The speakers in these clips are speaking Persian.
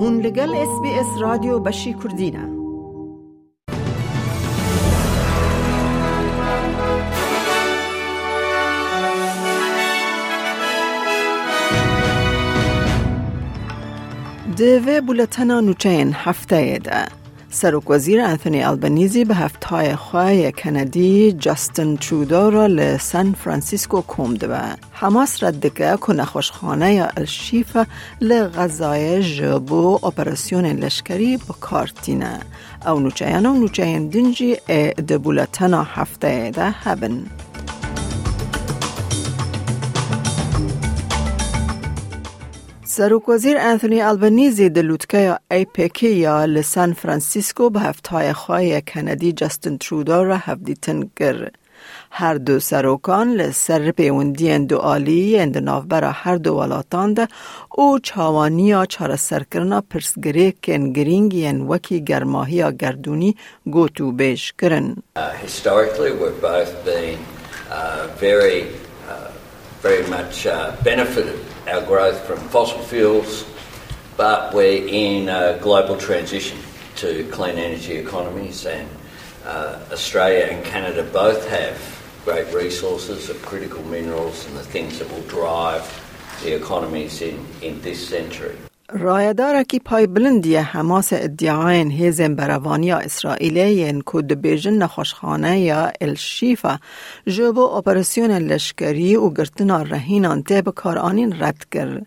هون لگل اس بی اس رادیو بشی کردینه دوه بولتنا نوچین هفته ده. سرک وزیر انتونی البنیزی به هفتهای خواه کندی جاستن ترودو را لسان فرانسیسکو کمده و حماس رد که که نخوشخانه یا الشیف لغذای جبو اپراسیون لشکری با کارتینه او نوچین و نوچین دنجی دبولتنا هفته ده هبن. سروک وزیر انتونی البنیزی دلوتکه ای پیکی یا لسان فرانسیسکو به هفتهای خواهی کندی جستن ترودو را هفدیتن گر. هر دو سروکان لسر پیوندی دو آلی اند نافبرا هر دو ولاتان ده او چاوانی چار سرکرنا پرسگری کن گرینگی ان وکی گرماهی گردونی گوتو بیش کرن. Uh, historically we've both been uh, very, uh, very much uh, our growth from fossil fuels, but we're in a global transition to clean energy economies, and uh, Australia and Canada both have great resources of critical minerals and the things that will drive the economies in, in this century. رایداره که پای بلندی حماس ادعاین هیزن بروانی اسرائیلی کود بیجن نخوشخانه یا الشیفه جبو اپراسیون لشکری و گرتنا رهینان تیب کارانین رد کرد.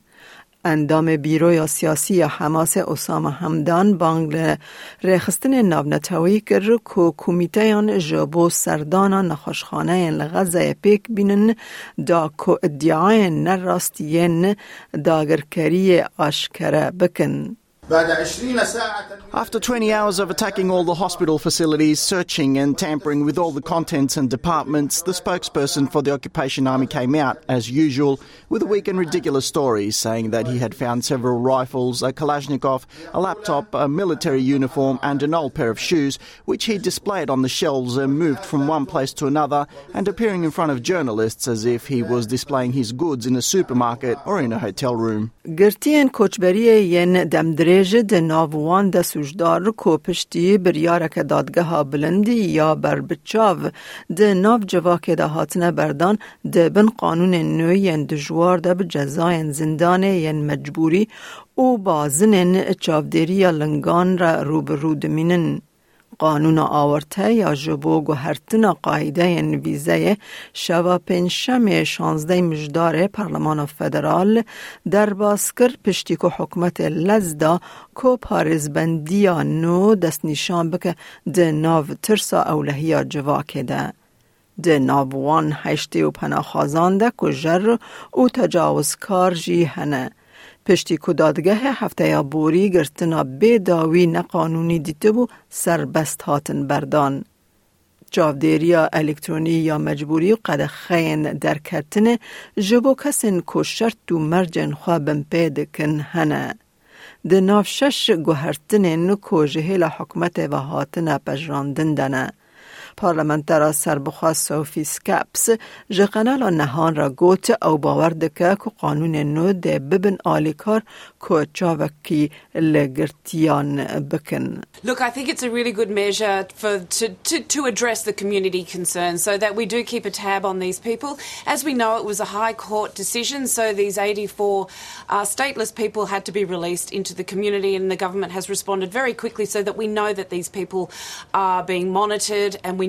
اندام بیرو سیاسی یا حماس اسامه همدان بانگل رخستن نابنتوی کرد که کمیته جبو سردان نخوشخانه لغزه پیک بینن دا که ادعای نراستین داگرکری آشکره بکن. After 20 hours of attacking all the hospital facilities, searching and tampering with all the contents and departments, the spokesperson for the Occupation Army came out, as usual, with a weak and ridiculous story, saying that he had found several rifles, a Kalashnikov, a laptop, a military uniform, and an old pair of shoes, which he displayed on the shelves and moved from one place to another, and appearing in front of journalists as if he was displaying his goods in a supermarket or in a hotel room. د ناوان د سوجدار کو پشتی بریارک دادگه بلندی یا بر بچاو د ناو جواک ده هاتنه بردان د بن قانون نوی دجوار ده به جزاین زندان ین مجبوری او بازنن چاودری لنگان را روبرو دمینن. قانون آورته یا جبو گوهرتنا قاعده ویزه شوا پنجشم شانزده مجدار پارلمان فدرال در باسکر پشتی که حکمت لزدا کو پارزبندی نو دست نشان بکه ده ناو ترسا اولهی جواکه ده. ده ناوان هشتی و پناخازان ده که جر او تجاوزکار جی هنه. پشتی کدادگه هفته یا بوری گرتنا به داوی نقانونی دیده بو سربست هاتن بردان. جاودیریا الکترونی یا مجبوری قد خین در کتن جبو کسین کو شرط و مرجن خوابن پید کن هنه. ده ناف شش گوهرتن نکو جهیل حکمت و هاتن پجراندن دنه. پارلمنترا سربخوا سوفی سکپس جقنال نهان را گوت او باور دکه که قانون نو ده ببن آلیکار که چاوکی لگرتیان بکن. Look, I think it's a really good measure for to, to, to address the community concerns so that we do keep a tab on these people. As we know, it was a High Court decision, so these 84 uh, stateless people had to be released into the community, and the government has responded very quickly so that we know that these people are being monitored and we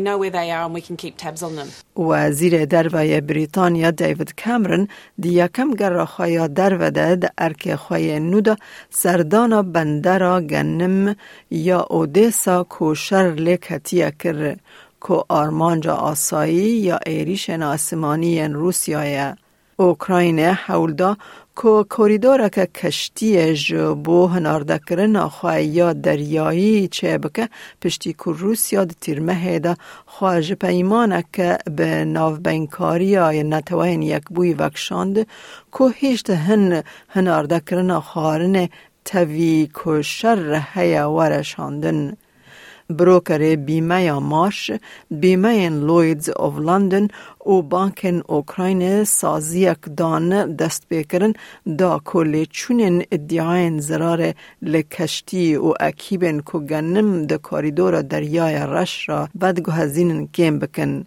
وزیر دروی بریتانیا دیوید کامرن دی یکم گراخای دروده د ارک خواه نودا سردانا بندرا گنم یا اودیسا کوشر لکتیه کر کو آرمانجا آسایی یا ایریشن آسمانی روسیای اوکراین حولدا کو کوریدور که کشتی جبو هنارده کرن یا دریایی چه بکه پشتی که روسیا ده تیرمه ده. خواهج پیمانه که به ناو بینکاری یا نتوین یک بوی وکشاند. که هیچ هن هنارده کرن خارن توی که ورشاندن. بروکر بیمه ماش بیمه لویدز of لندن و بانکن اوکراین سازیک دان دست بکرن دا کلی چونین ادعاین زرار لکشتی و اکیبن کو گنم د کاریدور دریای رش را بدگو هزینن کم بکن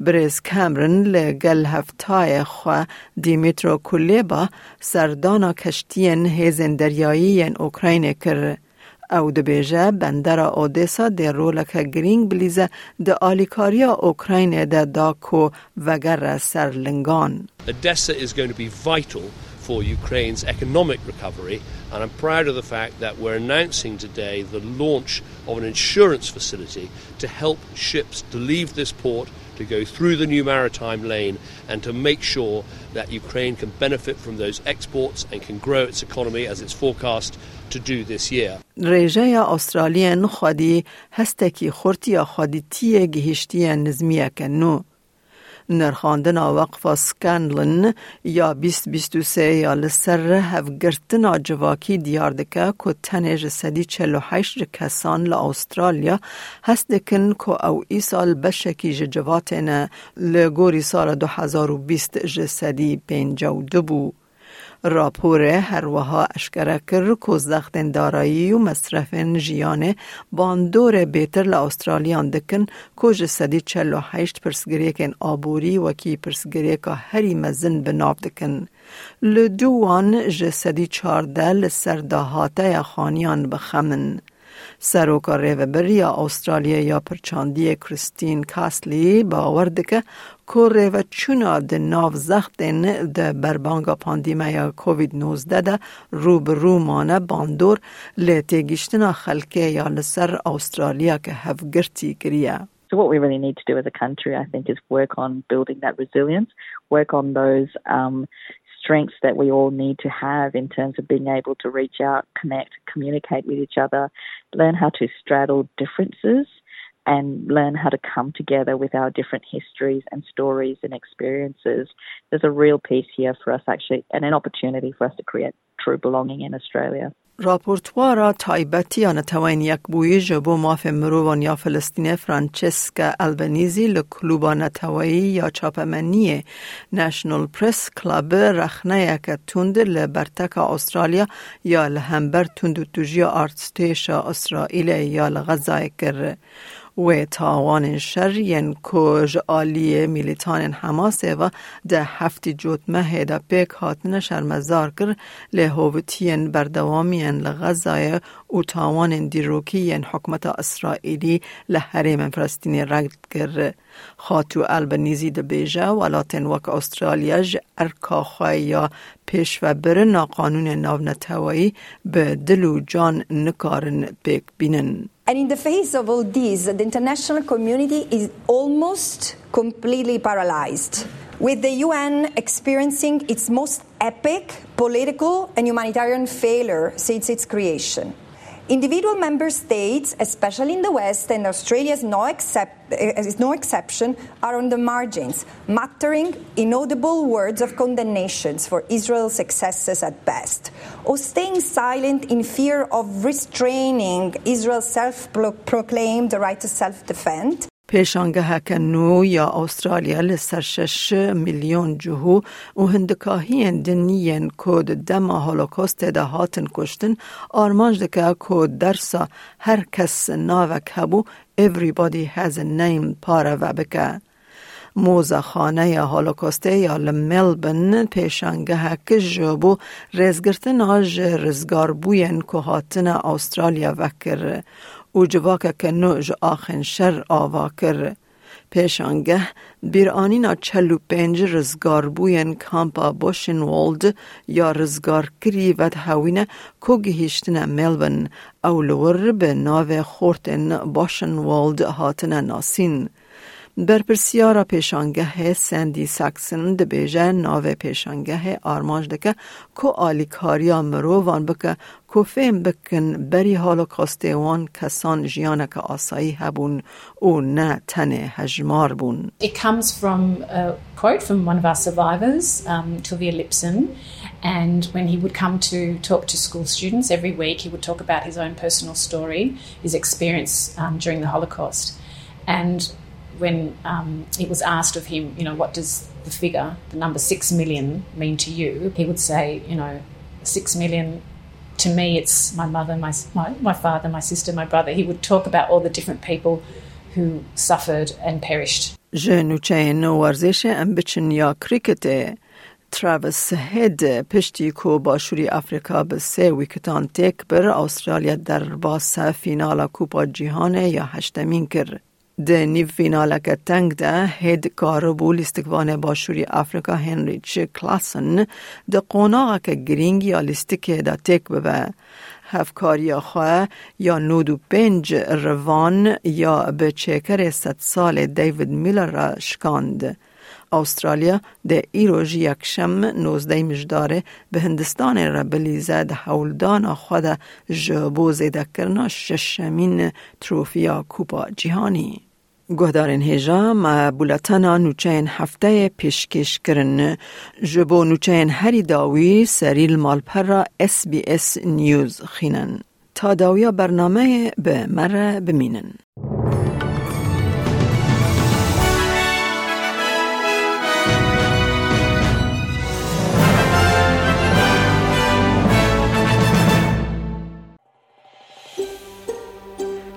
برز کامرن لگل هفتای خو دیمیترو کلیبا سردانا کشتین هیزن دریایی اوکراین کر او د بیجاب بندر اودسا د رولکه گرینگ بلیزا د الیکاریا اوکراین د داکو و غیره سر لنگان دیسا از ګون تو بی وایټل فور اوکراینز اکونومیک ریکاوري اند ایم پراډ اوف د فاکټ دت وير انونسینګ ټوډے د لانچ اف ان انشورنس فسیلیټي ټو هælp شپس ټو لیو دیس پورټ to go through the new maritime lane and to make sure that Ukraine can benefit from those exports and can grow its economy as it's forecast to do this year. ریجه استرالیا خودی هستکی خورتی خودی تیه گهشتی نظمیه کنو. نرخاندن وقف سکانلن یا 2023 یا لسر هفگرتن جواکی دیار دکه که تنج سدی 48 کسان ل هست دکن که او ای سال بشکی جواتن لگوری سال 2020 جسدی دو بو. راپور هر وها اشکره کر که زختن دارایی و مصرف جیانه باندور بیتر لاسترالیان دکن که جسدی چلو هشت پرسگریکن آبوری و کی پرسگریکا هری مزن بناب دکن. لدوان جسدی چارده لسر دهاته خانیان بخمن. سروکا ریوبر یا استرالیا یا پرچاندی کریستین کاسلی باور دکه که ریو چونا ده ناو زختن ده بربانگا پاندیمه یا کووید 19 ده رو به رو مانه باندور لیتی گشتنا خلکه یا لسر استرالیا که هفگرتی کریه. So what we really need to do as a country, I think, is work on building that resilience, work on those um, strengths that we all need to have in terms of being able to reach out, connect, communicate with each other, learn how to straddle differences and learn how to come together with our different histories and stories and experiences. There's a real piece here for us actually and an opportunity for us to create true belonging in Australia. راپورتوارا تایبتی آن توین یک بوی جبو ماف مروان یا فلسطین فرانچسکا البنیزی لکلوبا نتوایی یا چاپمنی نشنل پرس کلاب رخنه یک تند لبرتک استرالیا یا لهمبر تند توجیا آرتستیشا اسرائیل یا لغزای کر و تاوان شر ین کج آلی میلیتان حماس و ده هفتی جوت مه دا پیک هاتن شرمزار کر لهوتین بردوامین لغزای و تاوان دیروکی حکمت اسرائیلی لحریم فلسطینی رگد کر خاتو البنیزی ده بیجه ولاتن وک استرالیا ج ارکا یا پیش و بر قانون ناو نتوایی به دل و جان نکارن پیک بینن. And in the face of all this, the international community is almost completely paralyzed, with the UN experiencing its most epic political and humanitarian failure since its creation. Individual member states, especially in the West, and Australia is no, except, eh, is no exception, are on the margins, muttering inaudible words of condemnations for Israel's excesses at best, or staying silent in fear of restraining Israel's self proclaimed right to self defense. پیشانگه نو یا استرالیا لسر شش میلیون جهو و هندکاهی دنیین کود دم هولوکوست ده هاتن دکه کود درسا هر کس ناوک هبو everybody has a name پاره و بکه. موزه خانه هولوکوسته یا لملبن پیشانگه که جبو رزگرتن آج رزگار بوین که هاتن استرالیا وکر او جواکه که نوج آخن شر آوا کر. پیشانگه بیرانینا چلو پنج رزگار بوین کامپا بوشن والد یا رزگار کری ود هاوینه که گهیشتن ملبن او لور به ناو خورتن باشن والد هاتن ناسین. برپرسیارا پیشانگه سندی ساکسن دبیجه ناو پیشانگه آرمانج دکه کو آلیکاریا مرووان بکه کو فهم بکن بری هولوکاسته وان کسان جیانک آسایی هبون او نه تن هجمار بون It comes from a quote from one of our survivors, um, Tulvia Lipson, and when he would come to talk to school students every week, he would talk about his own personal story, his experience um, during the Holocaust. And when um, it was asked of him, you know, what does the figure, the number six million, mean to you? He would say, you know, six million. To me, it's my mother, my, my, my father, my sister, my brother. He would talk about all the different people who suffered and perished. جنوچه نو ورزش ام بچن یا کریکت تراویس هید پشتی کو باشوری افریقا به سه ویکتان تک بر استرالیا در باس فینال کوپا جیهان یا هشتمین کر. ده نیو فینال که تنگ ده هید کاربو لیستکوان باشوری افریقا هنریچ کلاسن ده قوناغا که گرینگ یا لیستک ده تک ببه. هفکاری خواه یا نود پنج روان یا به چکر ست سال دیوید میلر را شکاند. استرالیا ده ایروژ یکشم نوزده مجداره به هندستان را بلیزه ده حولدان خود جبو زیده کرنا ششمین تروفیا کوپا جهانی. گهدارن هیجا ما بولتنا نوچین هفته پیشکش کرن جبو نوچین هری داوی سریل مالپر را اس بی اس نیوز خینن. تا داویا برنامه به مره بمینن.